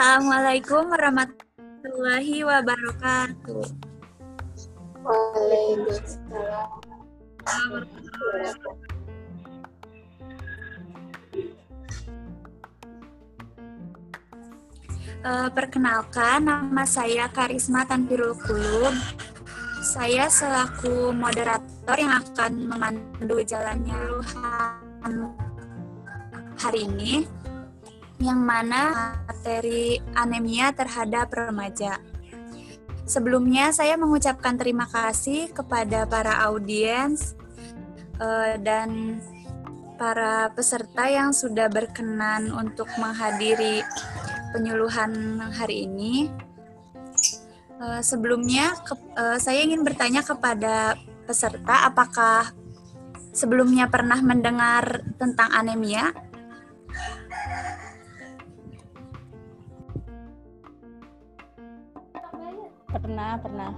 Assalamualaikum warahmatullahi wabarakatuh. Waalaikumsalam. Uh, perkenalkan, nama saya Karisma Tanfirul Kulub. Saya selaku moderator yang akan memandu jalannya hari ini, yang mana materi anemia terhadap remaja. Sebelumnya saya mengucapkan terima kasih kepada para audiens uh, dan para peserta yang sudah berkenan untuk menghadiri penyuluhan hari ini. Uh, sebelumnya ke, uh, saya ingin bertanya kepada peserta apakah sebelumnya pernah mendengar tentang anemia? Pernah, pernah.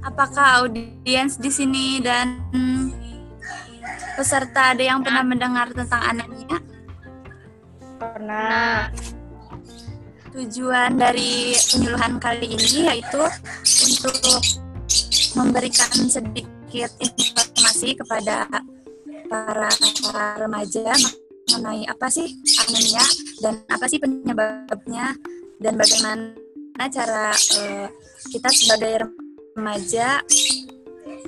Apakah audiens di sini dan peserta ada yang pernah mendengar tentang anemia? Pernah. Tujuan dari penyuluhan kali ini yaitu untuk memberikan sedikit informasi kepada para remaja mengenai apa sih anemia dan apa sih penyebabnya dan bagaimana cara uh, kita sebagai remaja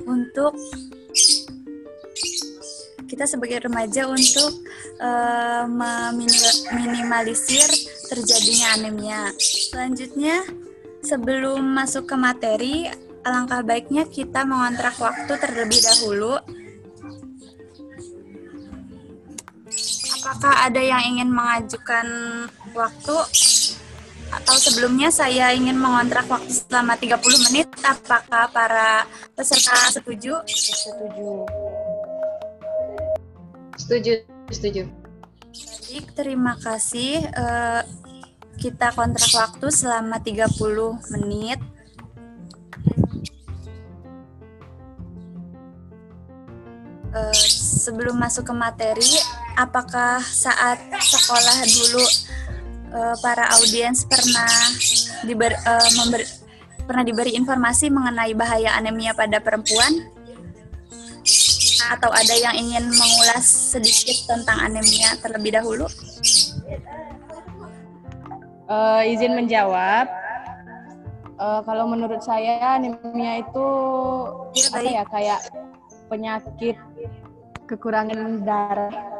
untuk kita sebagai remaja untuk uh, meminimalisir terjadinya anemia. Selanjutnya, sebelum masuk ke materi, alangkah baiknya kita mengontrak waktu terlebih dahulu Apakah ada yang ingin mengajukan waktu atau sebelumnya saya ingin mengontrak waktu selama 30 menit apakah para peserta setuju? Setuju. Setuju, setuju. Baik, terima kasih. Uh, kita kontrak waktu selama 30 menit. Uh, sebelum masuk ke materi, apakah saat sekolah dulu uh, para audiens pernah diber, uh, member, pernah diberi informasi mengenai bahaya anemia pada perempuan? Atau ada yang ingin mengulas sedikit tentang anemia terlebih dahulu? Uh, izin menjawab. Uh, kalau menurut saya anemia itu ya, apa ya kayak penyakit kekurangan darah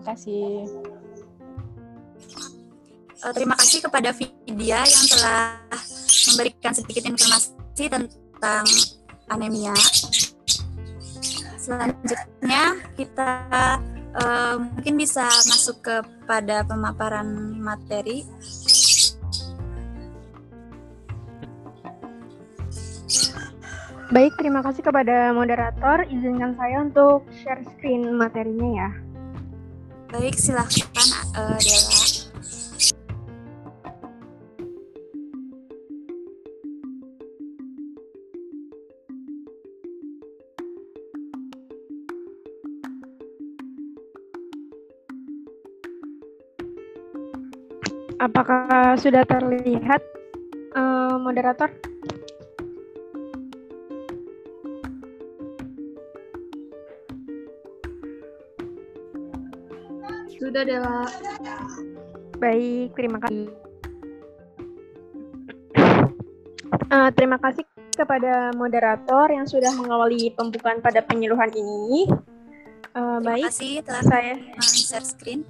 Terima kasih. Uh, terima kasih kepada Vidya yang telah memberikan sedikit informasi tentang anemia. Selanjutnya kita uh, mungkin bisa masuk kepada pemaparan materi. Baik, terima kasih kepada moderator. Izinkan saya untuk share screen materinya ya. Baik, silahkan uh, Dela. Apakah sudah terlihat uh, moderator? Sudah, Dela. Baik, terima kasih. Uh, terima kasih kepada moderator yang sudah mengawali pembukaan pada penyuluhan ini. Uh, terima baik, kasih telah saya share screen.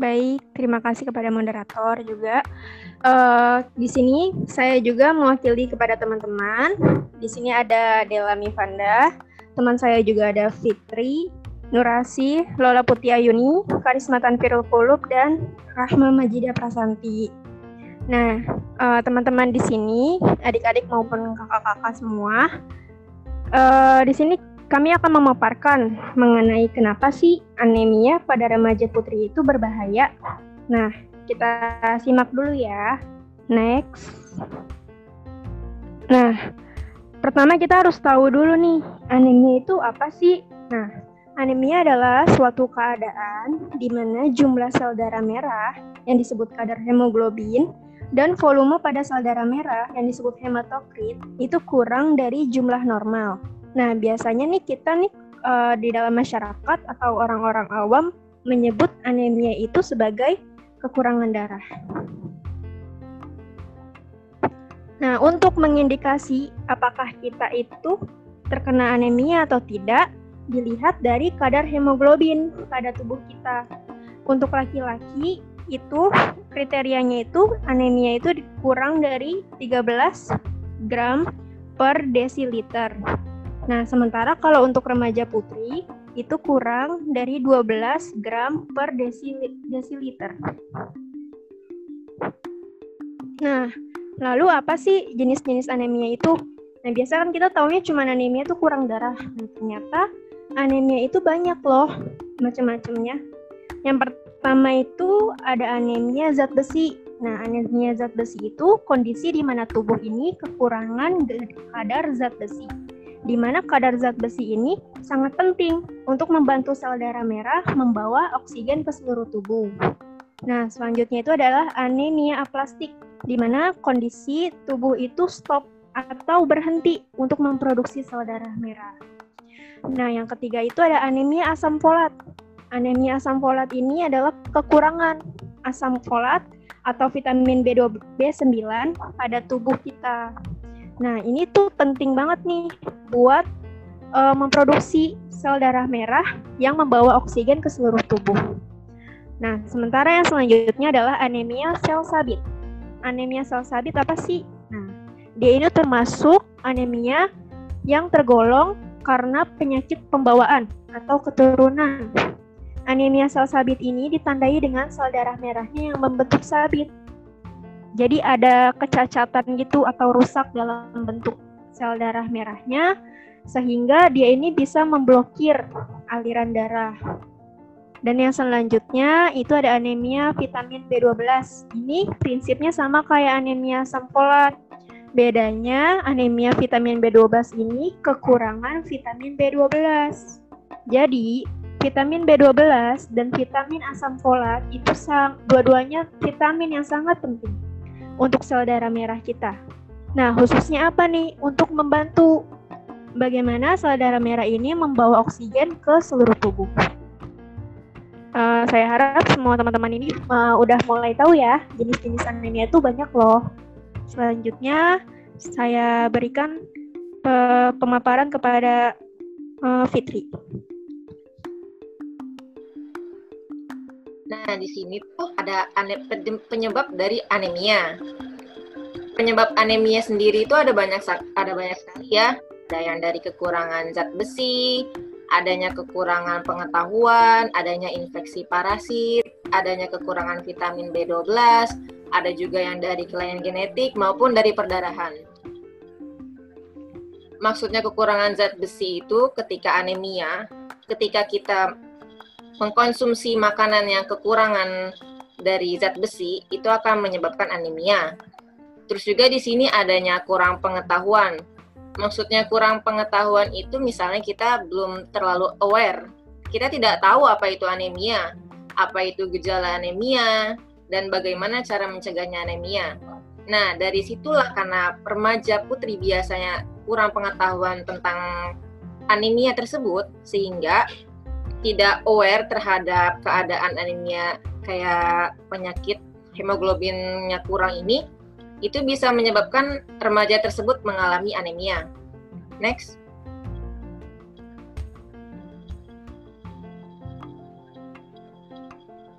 Baik, terima kasih kepada moderator juga. Uh, di sini saya juga mewakili kepada teman-teman. Di sini ada Dela Mivanda, teman saya juga ada Fitri, Nurasi, Lola Putih Ayuni, Karisma Tanfirul Kulub, dan Rahma Majida Prasanti. Nah, uh, teman-teman di sini, adik-adik maupun kakak-kakak semua, uh, di sini kami akan memaparkan mengenai kenapa sih anemia pada remaja putri itu berbahaya. Nah, kita simak dulu ya. Next. Nah, pertama kita harus tahu dulu nih, anemia itu apa sih? Nah, Anemia adalah suatu keadaan di mana jumlah sel darah merah yang disebut kadar hemoglobin dan volume pada sel darah merah yang disebut hematokrit itu kurang dari jumlah normal. Nah, biasanya nih kita nih uh, di dalam masyarakat atau orang-orang awam menyebut anemia itu sebagai kekurangan darah. Nah, untuk mengindikasi apakah kita itu terkena anemia atau tidak, dilihat dari kadar hemoglobin pada tubuh kita. Untuk laki-laki itu kriterianya itu anemia itu kurang dari 13 gram per desiliter. Nah, sementara kalau untuk remaja putri itu kurang dari 12 gram per desiliter. Nah, lalu apa sih jenis-jenis anemia itu? Nah, biasa kan kita tahunya cuma anemia itu kurang darah. Nah, ternyata anemia itu banyak loh macam-macamnya. Yang pertama itu ada anemia zat besi. Nah, anemia zat besi itu kondisi di mana tubuh ini kekurangan kadar zat besi. Di mana kadar zat besi ini sangat penting untuk membantu sel darah merah membawa oksigen ke seluruh tubuh. Nah, selanjutnya itu adalah anemia aplastik, di mana kondisi tubuh itu stop atau berhenti untuk memproduksi sel darah merah. Nah, yang ketiga itu ada anemia asam folat. Anemia asam folat ini adalah kekurangan asam folat atau vitamin B2 B9 pada tubuh kita. Nah, ini tuh penting banget nih buat uh, memproduksi sel darah merah yang membawa oksigen ke seluruh tubuh. Nah, sementara yang selanjutnya adalah anemia sel sabit. Anemia sel sabit apa sih? Nah, dia ini termasuk anemia yang tergolong karena penyakit pembawaan atau keturunan. Anemia sel sabit ini ditandai dengan sel darah merahnya yang membentuk sabit. Jadi ada kecacatan gitu atau rusak dalam bentuk sel darah merahnya sehingga dia ini bisa memblokir aliran darah. Dan yang selanjutnya itu ada anemia vitamin B12. Ini prinsipnya sama kayak anemia asam folat Bedanya anemia vitamin B12 ini kekurangan vitamin B12. Jadi, vitamin B12 dan vitamin asam folat itu dua-duanya vitamin yang sangat penting untuk sel darah merah kita. Nah, khususnya apa nih? Untuk membantu bagaimana sel darah merah ini membawa oksigen ke seluruh tubuh. Uh, saya harap semua teman-teman ini uh, udah mulai tahu ya jenis-jenis anemia itu banyak loh. Selanjutnya, saya berikan pe pemaparan kepada uh, Fitri. Nah, di sini tuh ada penyebab dari anemia. Penyebab anemia sendiri itu ada banyak ada banyak sekali ya. Ada yang dari kekurangan zat besi, adanya kekurangan pengetahuan, adanya infeksi parasit, adanya kekurangan vitamin B12, ada juga yang dari kelainan genetik maupun dari perdarahan. Maksudnya kekurangan zat besi itu ketika anemia, ketika kita mengkonsumsi makanan yang kekurangan dari zat besi, itu akan menyebabkan anemia. Terus juga di sini adanya kurang pengetahuan. Maksudnya kurang pengetahuan itu misalnya kita belum terlalu aware. Kita tidak tahu apa itu anemia, apa itu gejala anemia, dan bagaimana cara mencegahnya anemia. Nah, dari situlah karena remaja putri biasanya kurang pengetahuan tentang anemia tersebut, sehingga tidak aware terhadap keadaan anemia kayak penyakit hemoglobinnya kurang ini, itu bisa menyebabkan remaja tersebut mengalami anemia. Next.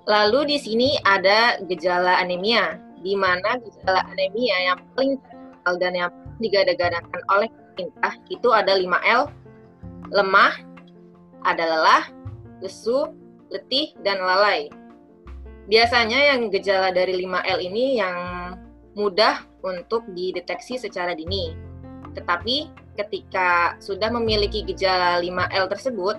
Lalu di sini ada gejala anemia, di mana gejala anemia yang paling terkenal dan yang digadang-gadangkan oleh pemerintah itu ada 5L, lemah, ada lelah, lesu, letih, dan lalai. Biasanya yang gejala dari 5L ini yang mudah untuk dideteksi secara dini. Tetapi ketika sudah memiliki gejala 5L tersebut,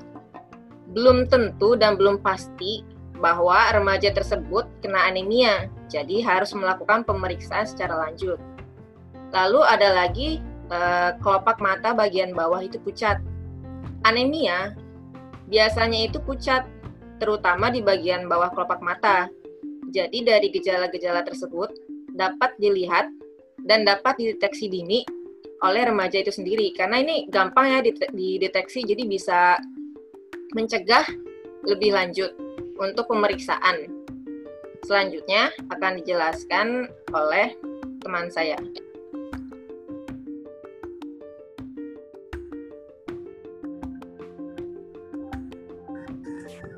belum tentu dan belum pasti bahwa remaja tersebut kena anemia, jadi harus melakukan pemeriksaan secara lanjut. Lalu ada lagi eh, kelopak mata bagian bawah itu pucat. Anemia biasanya itu pucat, terutama di bagian bawah kelopak mata. Jadi dari gejala-gejala tersebut dapat dilihat dan dapat dideteksi dini oleh remaja itu sendiri karena ini gampang ya dideteksi jadi bisa mencegah lebih lanjut untuk pemeriksaan. Selanjutnya akan dijelaskan oleh teman saya.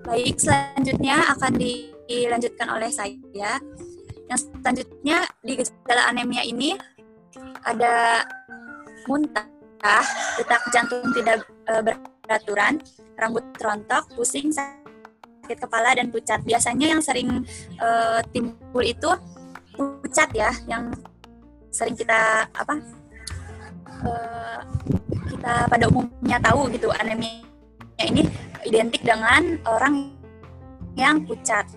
Baik, selanjutnya akan dilanjutkan oleh saya. Yang selanjutnya di gejala anemia ini ada muntah, detak jantung tidak e, beraturan, rambut rontok, pusing, sakit kepala dan pucat. Biasanya yang sering e, timbul itu pucat ya, yang sering kita apa? E, kita pada umumnya tahu gitu anemia ini identik dengan orang yang pucat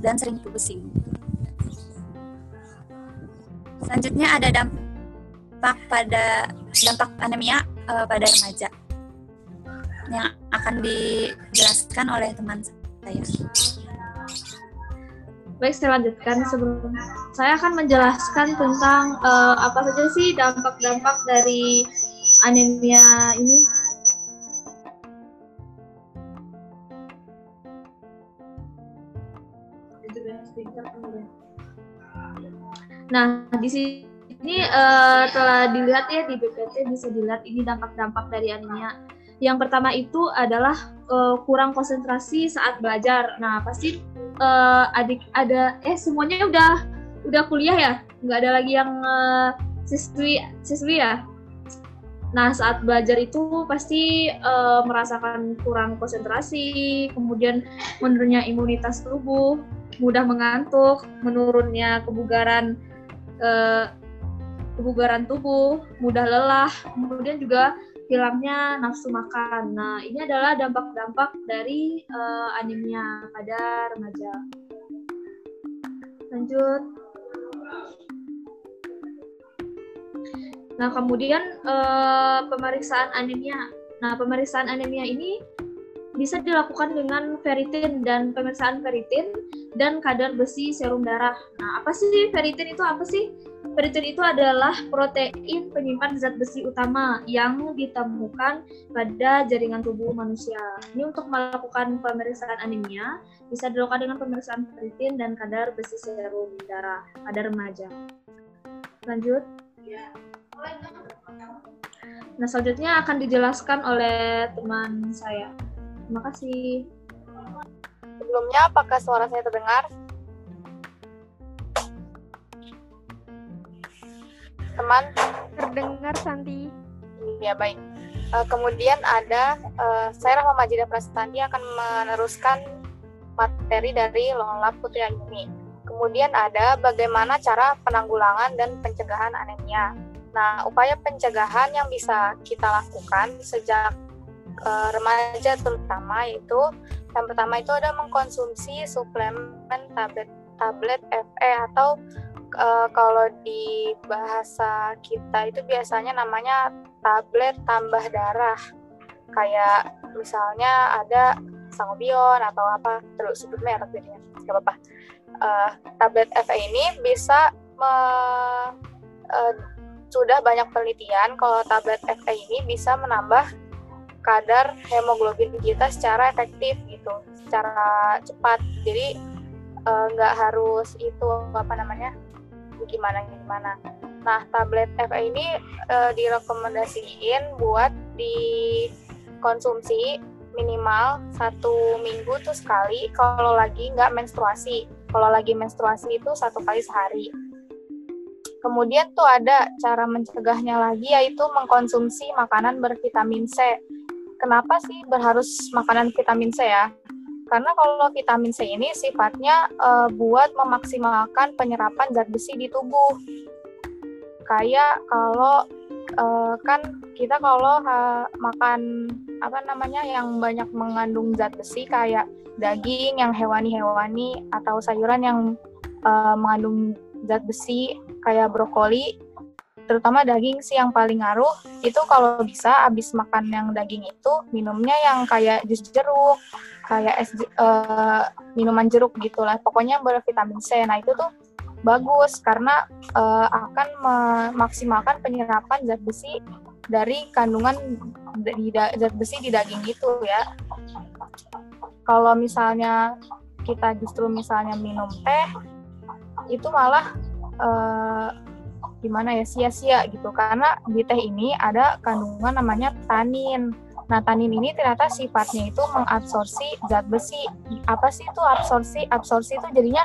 dan sering pusing. Selanjutnya ada dampak pada dampak anemia uh, pada remaja yang akan dijelaskan oleh teman saya. Baik, saya lanjutkan sebelum saya akan menjelaskan tentang uh, apa saja sih dampak-dampak dari anemia ini Nah, di sini uh, telah dilihat ya di BPT bisa dilihat ini dampak-dampak dari anemia. Yang pertama itu adalah uh, kurang konsentrasi saat belajar. Nah, pasti uh, adik ada eh semuanya udah udah kuliah ya? Nggak ada lagi yang uh, siswi siswi ya? Nah, saat belajar itu pasti uh, merasakan kurang konsentrasi, kemudian menurunnya imunitas tubuh, mudah mengantuk, menurunnya kebugaran eh, kebugaran tubuh, mudah lelah, kemudian juga hilangnya nafsu makan. Nah, ini adalah dampak-dampak dari eh, anemia pada remaja. Lanjut. Nah, kemudian eh, pemeriksaan anemia. Nah, pemeriksaan anemia ini bisa dilakukan dengan ferritin dan pemeriksaan ferritin dan kadar besi serum darah. Nah, apa sih ferritin itu apa sih? Ferritin itu adalah protein penyimpan zat besi utama yang ditemukan pada jaringan tubuh manusia. Ini untuk melakukan pemeriksaan anemia bisa dilakukan dengan pemeriksaan ferritin dan kadar besi serum darah pada remaja. Lanjut. Nah, selanjutnya akan dijelaskan oleh teman saya. Terima kasih. Sebelumnya, apakah suara saya terdengar? Teman? Terdengar, Santi. Ya, baik. Uh, kemudian ada, uh, saya Rahma Majida Prastanti akan meneruskan materi dari Lola Putri ini. Kemudian ada bagaimana cara penanggulangan dan pencegahan anemia. Nah, upaya pencegahan yang bisa kita lakukan sejak uh, remaja terutama itu yang pertama itu ada mengkonsumsi suplemen tablet tablet FE atau uh, kalau di bahasa kita itu biasanya namanya tablet tambah darah. Kayak misalnya ada sangobion atau apa terus sebut merek jadinya nggak apa-apa. Uh, tablet FE ini bisa me, uh, sudah banyak penelitian kalau tablet FE ini bisa menambah kadar hemoglobin kita secara efektif gitu, secara cepat. Jadi eh, nggak uh, harus itu apa namanya gimana gimana. Nah tablet FA ini uh, direkomendasiin buat dikonsumsi minimal satu minggu tuh sekali kalau lagi nggak menstruasi. Kalau lagi menstruasi itu satu kali sehari. Kemudian tuh ada cara mencegahnya lagi yaitu mengkonsumsi makanan bervitamin C kenapa sih berharus makanan vitamin C ya? Karena kalau vitamin C ini sifatnya uh, buat memaksimalkan penyerapan zat besi di tubuh. Kayak kalau uh, kan kita kalau uh, makan apa namanya yang banyak mengandung zat besi kayak daging yang hewani-hewani atau sayuran yang uh, mengandung zat besi kayak brokoli terutama daging sih yang paling ngaruh itu kalau bisa abis makan yang daging itu minumnya yang kayak jus jeruk kayak es uh, minuman jeruk gitulah pokoknya bervitamin C. Nah itu tuh bagus karena uh, akan memaksimalkan penyerapan zat besi dari kandungan di zat besi di daging itu ya. Kalau misalnya kita justru misalnya minum teh itu malah uh, gimana ya sia-sia gitu karena di teh ini ada kandungan namanya tanin. Nah, tanin ini ternyata sifatnya itu mengabsorsi zat besi. Apa sih itu absorsi? Absorsi itu jadinya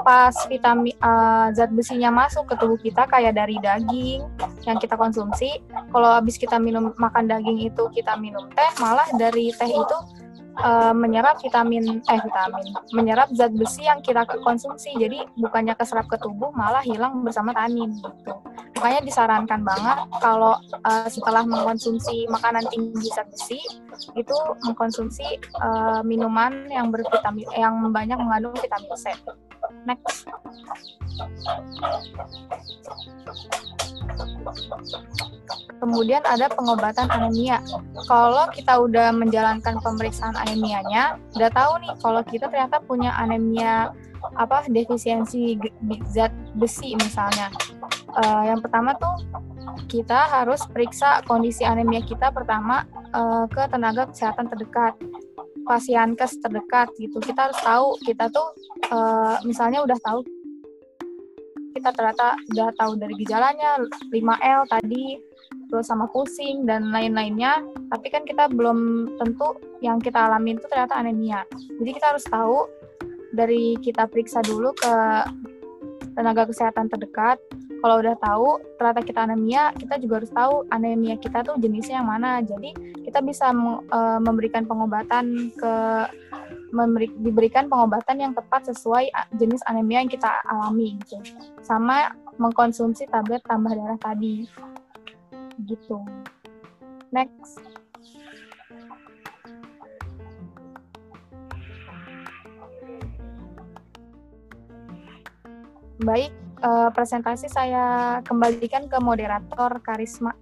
pas vitamin uh, zat besinya masuk ke tubuh kita kayak dari daging yang kita konsumsi. Kalau habis kita minum makan daging itu kita minum teh, malah dari teh itu uh, menyerap vitamin eh vitamin menyerap zat besi yang kita konsumsi. Jadi bukannya keserap ke tubuh malah hilang bersama tanin gitu. Makanya disarankan banget kalau uh, setelah mengkonsumsi makanan tinggi zat besi itu mengkonsumsi uh, minuman yang bervitamin yang banyak mengandung vitamin C next Kemudian ada pengobatan anemia. Kalau kita udah menjalankan pemeriksaan anemianya, udah tahu nih kalau kita ternyata punya anemia apa defisiensi zat besi misalnya. Uh, yang pertama tuh kita harus periksa kondisi anemia kita pertama uh, ke tenaga kesehatan terdekat pasienkes terdekat gitu. Kita harus tahu kita tuh uh, misalnya udah tahu kita ternyata udah tahu dari gejalanya 5L tadi terus sama pusing dan lain-lainnya tapi kan kita belum tentu yang kita alami itu ternyata anemia jadi kita harus tahu dari kita periksa dulu ke tenaga kesehatan terdekat kalau udah tahu ternyata kita anemia kita juga harus tahu anemia kita tuh jenisnya yang mana. Jadi kita bisa uh, memberikan pengobatan ke memberi, diberikan pengobatan yang tepat sesuai jenis anemia yang kita alami gitu. Sama mengkonsumsi tablet tambah darah tadi. Gitu. Next. Baik uh, presentasi saya kembalikan ke moderator Karisma.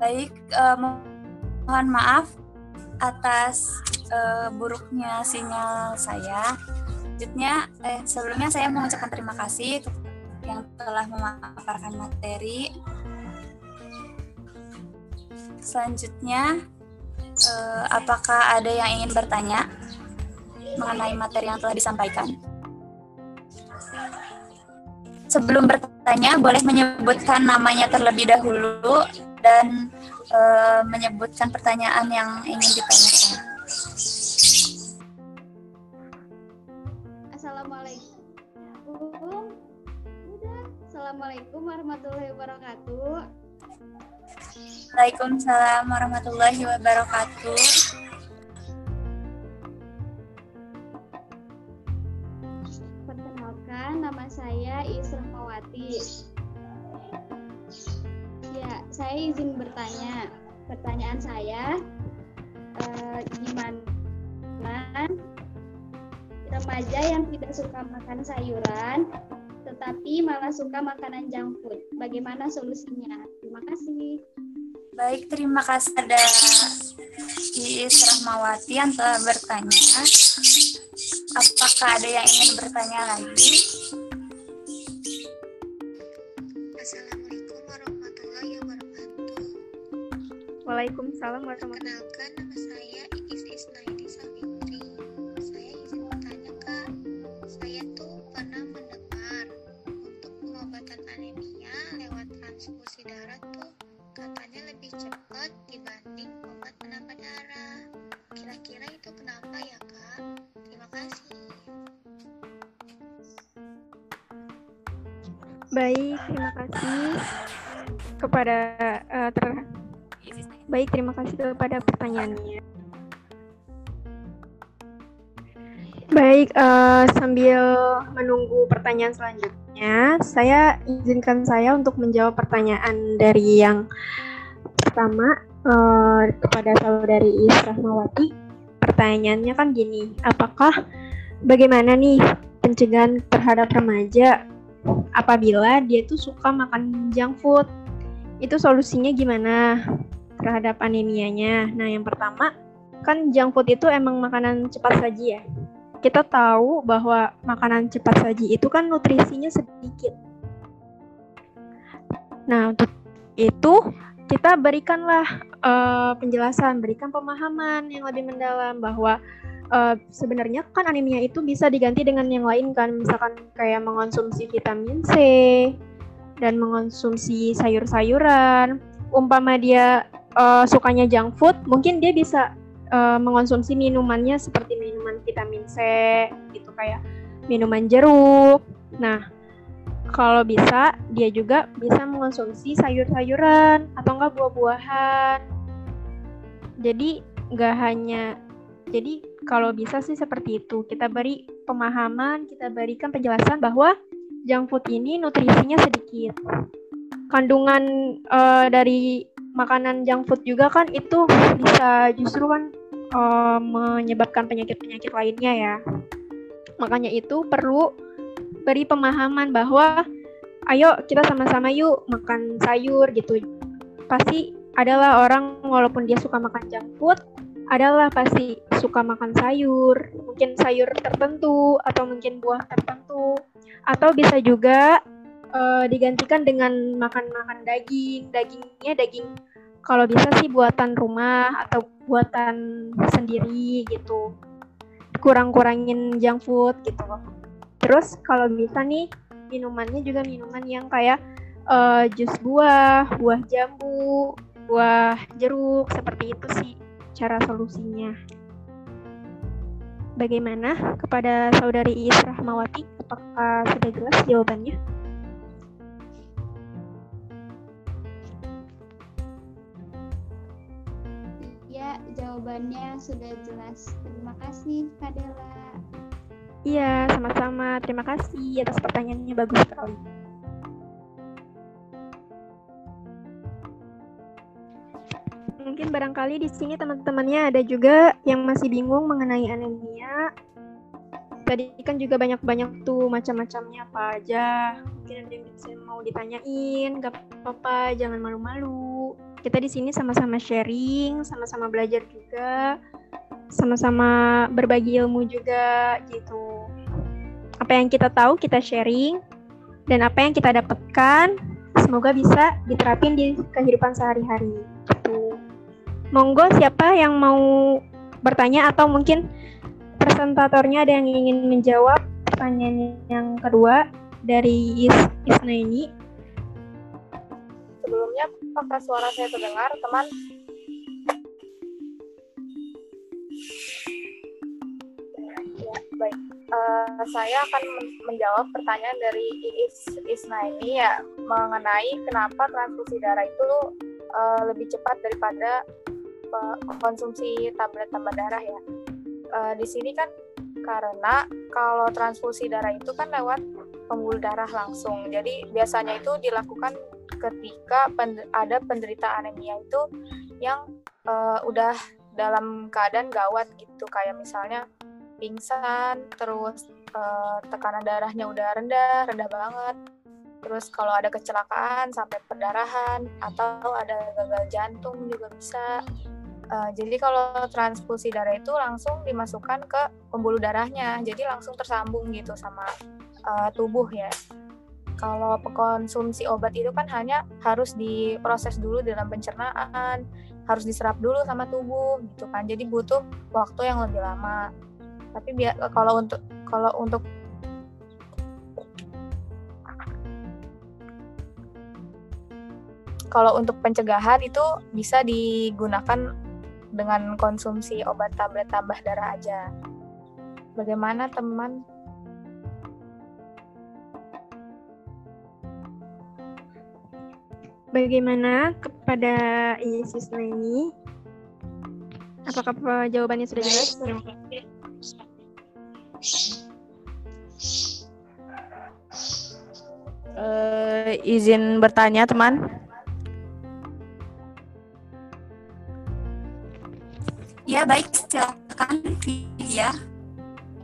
Baik uh, mohon maaf atas uh, buruknya sinyal saya. Selanjutnya eh, sebelumnya saya mengucapkan terima kasih yang telah memaparkan materi. Selanjutnya, eh, apakah ada yang ingin bertanya mengenai materi yang telah disampaikan? Sebelum bertanya, boleh menyebutkan namanya terlebih dahulu dan eh, menyebutkan pertanyaan yang ingin ditanyakan. Assalamualaikum warahmatullahi wabarakatuh. Waalaikumsalam warahmatullahi wabarakatuh. Saya izin bertanya. Pertanyaan saya, eh, gimana remaja yang tidak suka makan sayuran tetapi malah suka makanan junk food. Bagaimana solusinya? Terima kasih. Baik, terima kasih ada Iis Rahmawati yang telah bertanya. Apakah ada yang ingin bertanya lagi? Waalaikumsalam warahmatullahi wabarakatuh. Kenalkan nama saya Iis Isnaini Savitri. Saya izin bertanya kak, saya tuh pernah transfusi darah tuh katanya lebih cepat dibanding obat penambah darah. Kira-kira itu kenapa ya kak? Terima kasih. Baik, terima kasih kepada kepada pertanyaannya. Baik, uh, sambil menunggu pertanyaan selanjutnya, saya izinkan saya untuk menjawab pertanyaan dari yang pertama uh, kepada saudari Israhmawati. Pertanyaannya kan gini, apakah bagaimana nih pencegahan terhadap remaja apabila dia tuh suka makan junk food. Itu solusinya gimana terhadap anemianya? Nah, yang pertama kan junk food itu emang makanan cepat saji ya. Kita tahu bahwa makanan cepat saji itu kan nutrisinya sedikit. Nah, untuk itu kita berikanlah uh, penjelasan, berikan pemahaman yang lebih mendalam bahwa uh, sebenarnya kan anemia itu bisa diganti dengan yang lain kan, misalkan kayak mengonsumsi vitamin C dan mengonsumsi sayur-sayuran. Umpama dia uh, sukanya junk food, mungkin dia bisa uh, mengonsumsi minumannya seperti minuman vitamin C, gitu kayak minuman jeruk. Nah, kalau bisa dia juga bisa mengonsumsi sayur-sayuran atau enggak buah-buahan. Jadi nggak hanya jadi kalau bisa sih seperti itu. Kita beri pemahaman, kita berikan penjelasan bahwa junk food ini nutrisinya sedikit. Kandungan uh, dari makanan junk food juga kan itu bisa justru kan uh, menyebabkan penyakit-penyakit lainnya ya. Makanya itu perlu beri pemahaman bahwa ayo kita sama-sama yuk makan sayur gitu. Pasti adalah orang walaupun dia suka makan junk food, adalah pasti suka makan sayur, mungkin sayur tertentu atau mungkin buah tertentu, atau bisa juga uh, digantikan dengan makan-makan daging. Dagingnya daging kalau bisa sih buatan rumah atau buatan sendiri gitu. Kurang-kurangin junk food gitu loh. Terus kalau bisa nih minumannya juga minuman yang kayak uh, jus buah, buah jambu, buah jeruk seperti itu sih cara solusinya. Bagaimana kepada saudari Iis Rahmawati? Apakah sudah jelas jawabannya? Jawabannya sudah jelas. Terima kasih, Kadela. Iya, sama-sama. Terima kasih atas pertanyaannya bagus sekali. mungkin barangkali di sini teman-temannya ada juga yang masih bingung mengenai anemia. Tadi kan juga banyak-banyak tuh macam-macamnya apa aja. Mungkin ada yang mau ditanyain, gak apa-apa, jangan malu-malu. Kita di sini sama-sama sharing, sama-sama belajar juga, sama-sama berbagi ilmu juga gitu. Apa yang kita tahu kita sharing, dan apa yang kita dapatkan semoga bisa diterapin di kehidupan sehari-hari. Gitu. Monggo siapa yang mau bertanya atau mungkin presentatornya ada yang ingin menjawab pertanyaan yang kedua dari Is Isna ini. Sebelumnya, apakah suara saya terdengar, teman? Ya, baik. Uh, saya akan menjawab pertanyaan dari Is Isna ini ya mengenai kenapa transfusi darah itu uh, lebih cepat daripada konsumsi tablet tambah darah ya. Uh, di sini kan karena kalau transfusi darah itu kan lewat pembuluh darah langsung. Jadi biasanya itu dilakukan ketika pen ada penderita anemia itu yang uh, udah dalam keadaan gawat gitu kayak misalnya pingsan, terus uh, tekanan darahnya udah rendah, rendah banget. Terus kalau ada kecelakaan sampai perdarahan atau ada gagal jantung juga bisa. Uh, jadi kalau transfusi darah itu langsung dimasukkan ke pembuluh darahnya, jadi langsung tersambung gitu sama uh, tubuh ya. Kalau konsumsi obat itu kan hanya harus diproses dulu dalam pencernaan, harus diserap dulu sama tubuh gitu kan. Jadi butuh waktu yang lebih lama. Tapi kalau untuk kalau untuk kalau untuk pencegahan itu bisa digunakan dengan konsumsi obat tablet tambah darah aja. Bagaimana teman? Bagaimana kepada Yesus ini? Apakah jawabannya sudah jelas? Terima kasih. Uh, izin bertanya, teman. Ya, baik, silakan ya.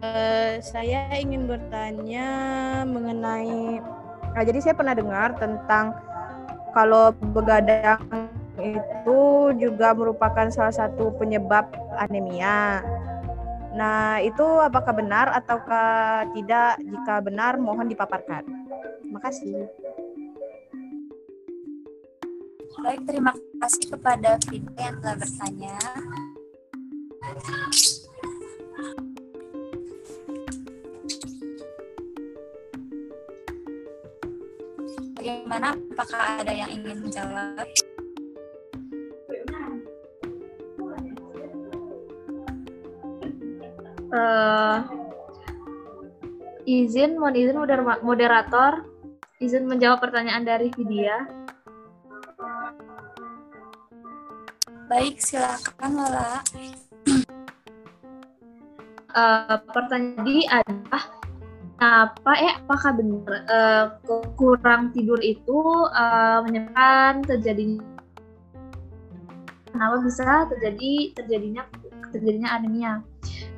Uh, saya ingin bertanya mengenai Nah, jadi saya pernah dengar tentang kalau begadang itu juga merupakan salah satu penyebab anemia. Nah, itu apakah benar ataukah tidak? Jika benar, mohon dipaparkan. Terima kasih. Baik, terima kasih kepada Vida yang telah bertanya. Bagaimana? Apakah ada yang ingin menjawab? Eh, izin, mohon izin moder- moderator, izin menjawab pertanyaan dari Vidya. Baik, silakan Lola. Eh, pertanyaan tadi adalah apa eh apakah benar eh, kurang tidur itu eh, menyebabkan terjadinya kenapa bisa terjadi terjadinya terjadinya anemia.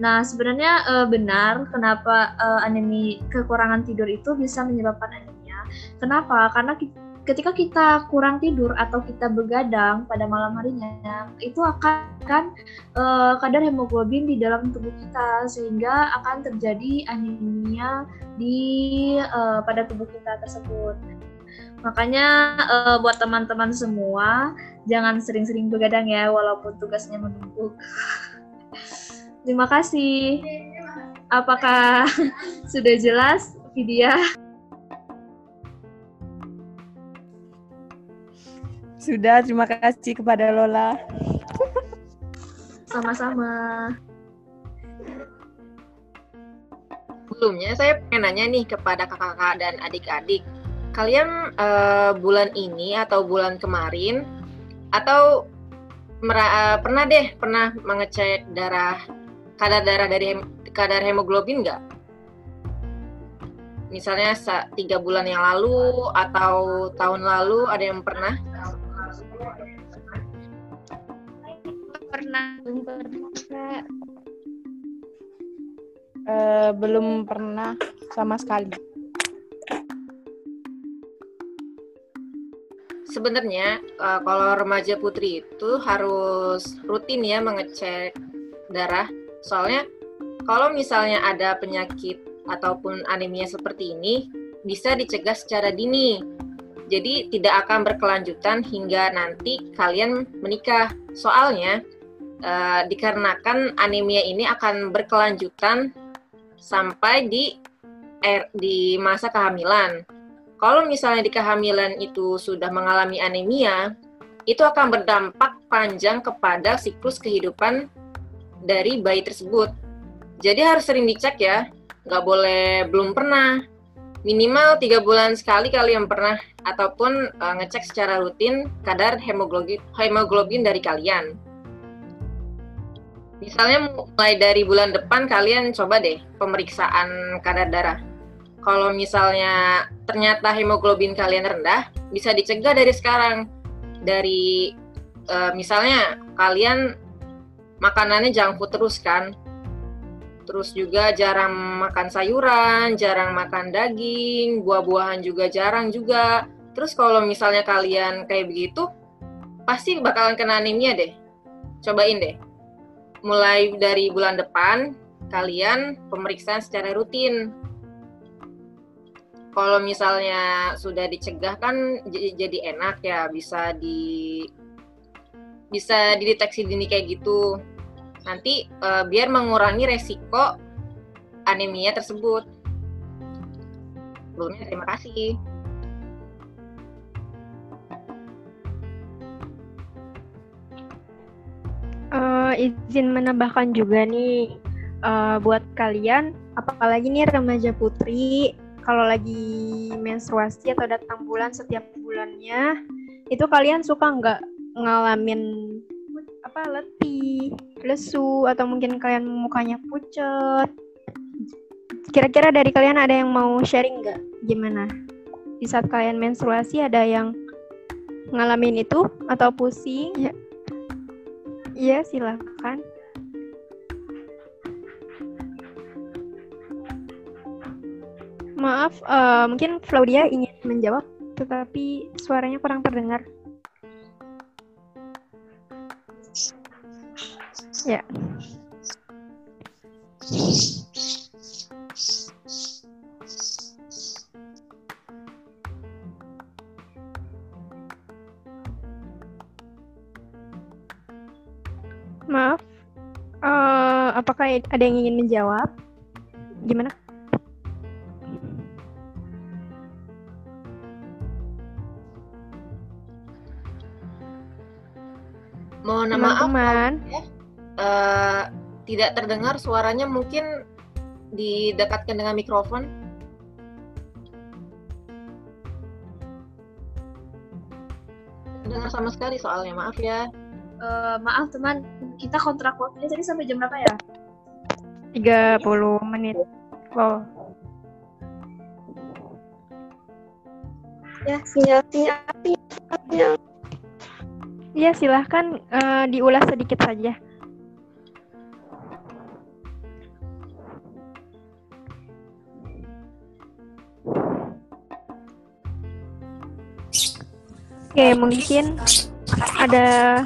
Nah sebenarnya eh, benar kenapa eh, anemi kekurangan tidur itu bisa menyebabkan anemia. Kenapa? Karena ki- ketika kita kurang tidur atau kita begadang pada malam harinya itu akan kan eh, kadar hemoglobin di dalam tubuh kita sehingga akan terjadi anemia di eh, pada tubuh kita tersebut. Makanya eh, buat teman-teman semua jangan sering-sering begadang ya walaupun tugasnya menumpuk. Terima kasih. Apakah sudah jelas Vidya? Sudah, terima kasih kepada Lola. Sama-sama. Sebelumnya saya pengen nanya nih kepada kakak-kakak dan adik-adik. Kalian eh, bulan ini atau bulan kemarin atau mera- eh, pernah deh pernah mengecek darah kadar darah dari hem- kadar hemoglobin nggak? Misalnya sa- tiga bulan yang lalu atau tahun lalu ada yang pernah? Pernah. Kak. Eh, belum pernah sama sekali. Sebenarnya eh, kalau remaja putri itu harus rutin ya mengecek darah. Soalnya kalau misalnya ada penyakit ataupun anemia seperti ini bisa dicegah secara dini. Jadi tidak akan berkelanjutan hingga nanti kalian menikah. Soalnya eh, dikarenakan anemia ini akan berkelanjutan sampai di er, di masa kehamilan. Kalau misalnya di kehamilan itu sudah mengalami anemia, itu akan berdampak panjang kepada siklus kehidupan dari bayi tersebut. Jadi harus sering dicek ya, nggak boleh belum pernah. Minimal tiga bulan sekali kalian pernah ataupun eh, ngecek secara rutin kadar hemoglobin hemoglobin dari kalian. Misalnya mulai dari bulan depan kalian coba deh pemeriksaan kadar darah. Kalau misalnya ternyata hemoglobin kalian rendah, bisa dicegah dari sekarang. Dari eh, misalnya kalian makanannya food terus kan. Terus juga jarang makan sayuran, jarang makan daging, buah-buahan juga jarang juga. Terus kalau misalnya kalian kayak begitu, pasti bakalan kena anemia deh. Cobain deh mulai dari bulan depan kalian pemeriksaan secara rutin. Kalau misalnya sudah dicegah kan jadi enak ya bisa di bisa dideteksi dini kayak gitu. Nanti eh, biar mengurangi resiko anemia tersebut. Sebelumnya terima kasih. Eh, izin menambahkan juga nih eh, buat kalian, apalagi nih remaja putri, kalau lagi menstruasi atau datang bulan setiap bulannya, itu kalian suka nggak ngalamin apa letih, lesu, atau mungkin kalian mukanya pucet? Kira-kira dari kalian ada yang mau sharing nggak? Gimana? Di saat kalian menstruasi ada yang ngalamin itu atau pusing? Ya. Iya, silakan. Maaf, uh, mungkin Claudia ingin menjawab, tetapi suaranya kurang terdengar. Ya. Maaf, uh, apakah ada yang ingin menjawab? Gimana? Mohon maaf, ya. Tidak terdengar suaranya mungkin didekatkan dengan mikrofon. Dengar sama sekali soalnya, maaf ya. Uh, maaf teman, kita kontrak waktunya tadi sampai jam berapa ya? 30 menit. Wow. Ya, sinyal-sinyal. sinyal. Iya, silahkan uh, diulas sedikit saja. Oke, mungkin ada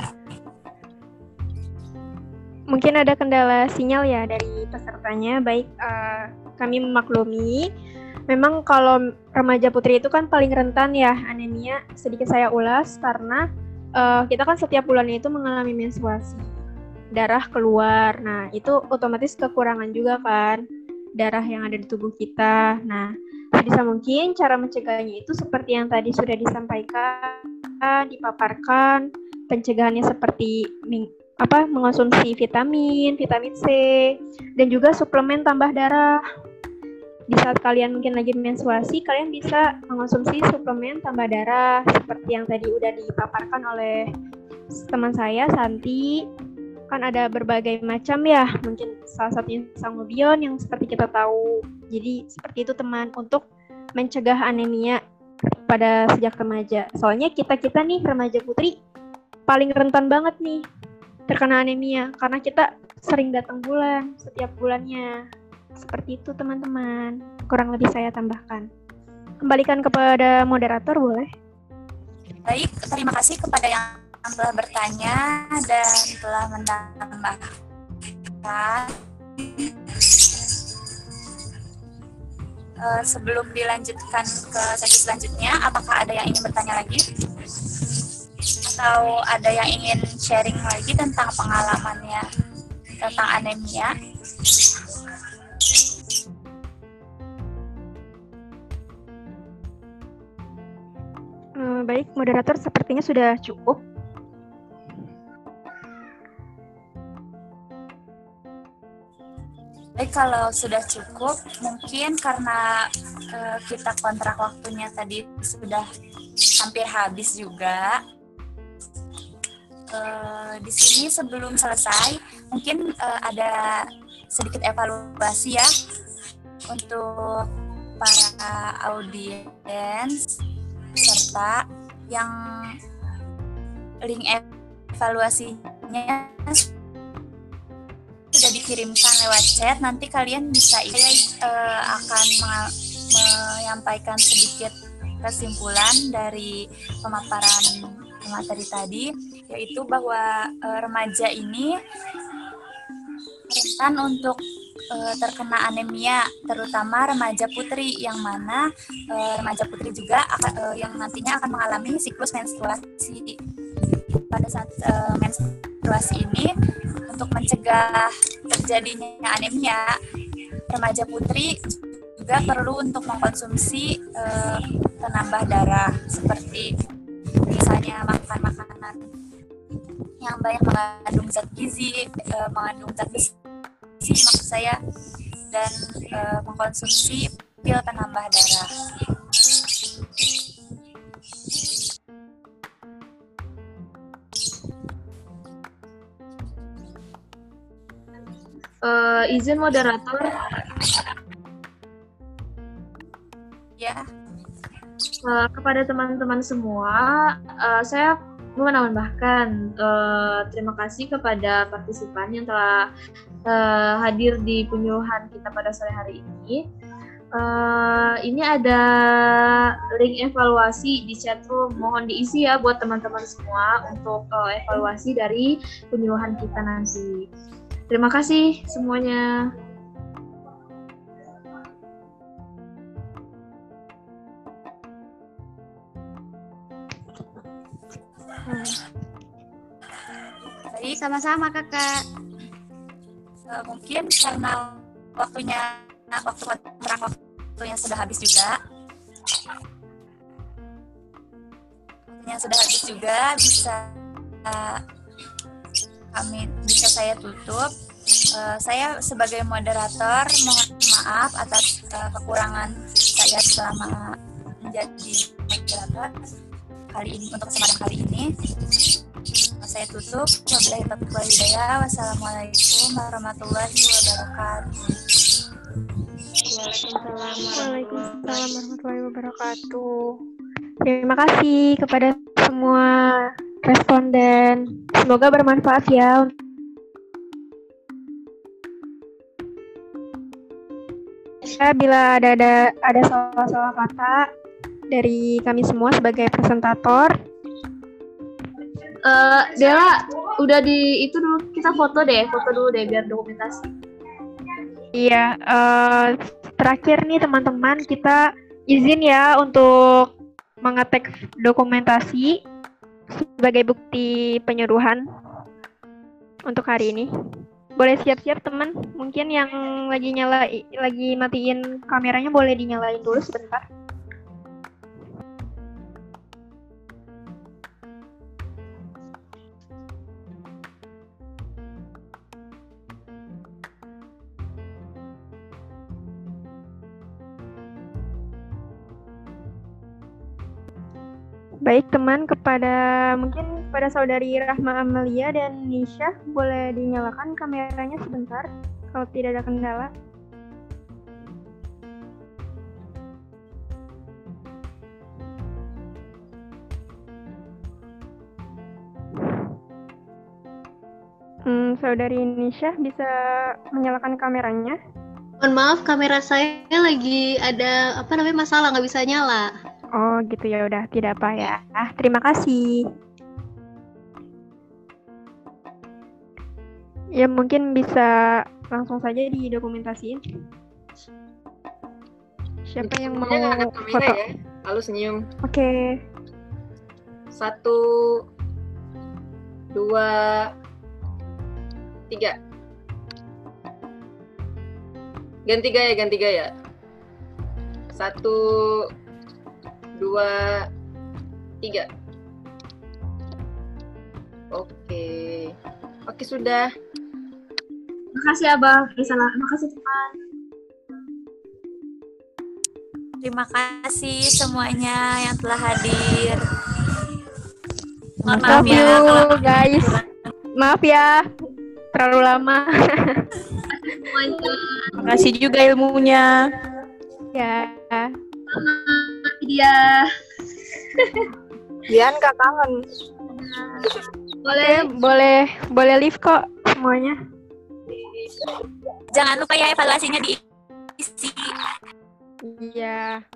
mungkin ada kendala sinyal ya dari pesertanya. Baik, uh, kami memaklumi. Memang kalau remaja putri itu kan paling rentan ya anemia. Sedikit saya ulas karena uh, kita kan setiap bulannya itu mengalami menstruasi darah keluar nah itu otomatis kekurangan juga kan darah yang ada di tubuh kita nah bisa mungkin cara mencegahnya itu seperti yang tadi sudah disampaikan dipaparkan pencegahannya seperti apa mengonsumsi vitamin vitamin C dan juga suplemen tambah darah di saat kalian mungkin lagi menstruasi, kalian bisa mengonsumsi suplemen tambah darah seperti yang tadi udah dipaparkan oleh teman saya Santi. Kan ada berbagai macam ya, mungkin salah satunya sangobion yang seperti kita tahu. Jadi seperti itu teman untuk mencegah anemia pada sejak remaja. Soalnya kita-kita nih remaja putri paling rentan banget nih terkena anemia karena kita sering datang bulan setiap bulannya. Seperti itu teman-teman. Kurang lebih saya tambahkan. Kembalikan kepada moderator boleh? Baik, terima kasih kepada yang telah bertanya dan telah menambahkan. Uh, sebelum dilanjutkan ke sesi selanjutnya, apakah ada yang ingin bertanya lagi? Atau ada yang ingin sharing lagi tentang pengalamannya tentang anemia? Hmm, baik, moderator sepertinya sudah cukup. Baik, kalau sudah cukup, mungkin karena uh, kita kontrak waktunya tadi sudah hampir habis juga. Uh, di sini sebelum selesai, mungkin uh, ada sedikit evaluasi ya untuk para audiens serta yang link evaluasinya dikirimkan lewat chat nanti kalian bisa saya uh, akan menyampaikan sedikit kesimpulan dari pemaparan materi tadi yaitu bahwa uh, remaja ini rentan untuk uh, terkena anemia, terutama remaja putri yang mana uh, remaja putri juga akan, uh, yang nantinya akan mengalami siklus menstruasi. Pada saat menstruasi ini, untuk mencegah terjadinya anemia, remaja putri juga perlu untuk mengkonsumsi uh, penambah darah seperti misalnya makan makanan yang banyak mengandung zat gizi, mengandung zat besi maksud saya dan uh, mengkonsumsi pil penambah darah. Uh, izin moderator. Ya. Uh, kepada teman-teman semua, uh, saya menambahkan uh, terima kasih kepada partisipan yang telah uh, hadir di penyuluhan kita pada sore hari ini. Eh, ini ada link evaluasi di chatroom. Mohon diisi ya buat teman-teman semua untuk eh, evaluasi dari penyuluhan kita nanti. Terima kasih semuanya. Baik, Sama-sama kakak. eh, mungkin karena waktunya waktu kontrak waktunya sudah habis juga. Waktunya sudah habis juga bisa eh, kami bisa saya tutup. Eh, saya sebagai moderator mohon maaf atas eh, kekurangan saya selama menjadi moderator kali ini untuk kesempatan kali ini. Saya tutup. Wassalamualaikum warahmatullahi wabarakatuh. Waalaikumsalam warahmatullahi wabarakatuh. Terima kasih kepada semua responden. Semoga bermanfaat ya. Ya, bila ada ada ada salah-salah kata dari kami semua sebagai presentator, Eh, Dela, udah di itu dulu kita foto deh, foto dulu deh biar dokumentasi. Iya, eh, terakhir nih teman-teman kita izin ya untuk mengetek dokumentasi sebagai bukti penyuruhan untuk hari ini. Boleh siap-siap teman. Mungkin yang lagi nyala lagi matiin kameranya boleh dinyalain dulu sebentar. Baik teman, kepada mungkin kepada saudari Rahma Amelia dan Nisha boleh dinyalakan kameranya sebentar kalau tidak ada kendala. Hmm, saudari Nisha bisa menyalakan kameranya? Mohon maaf, kamera saya lagi ada apa namanya masalah nggak bisa nyala. Oh gitu ya udah tidak apa ya. Ah terima kasih. Ya mungkin bisa langsung saja didokumentasiin. Siapa yang mau kamera foto? ya. Lalu senyum. Oke. Satu, dua, tiga. Ganti gaya, ganti gaya. Satu, dua, tiga. Oke. Oke, sudah. Makasih Abang. Bisa makasih teman. Terima kasih semuanya yang telah hadir. Mohon maaf Love ya you, kalau guys. Maaf ya terlalu lama. Semuanya. Makasih juga ilmunya. ya. Dia. Dian kak kangen. Boleh. Boleh boleh live kok semuanya. jangan lupa ya evaluasinya diisi. Iya.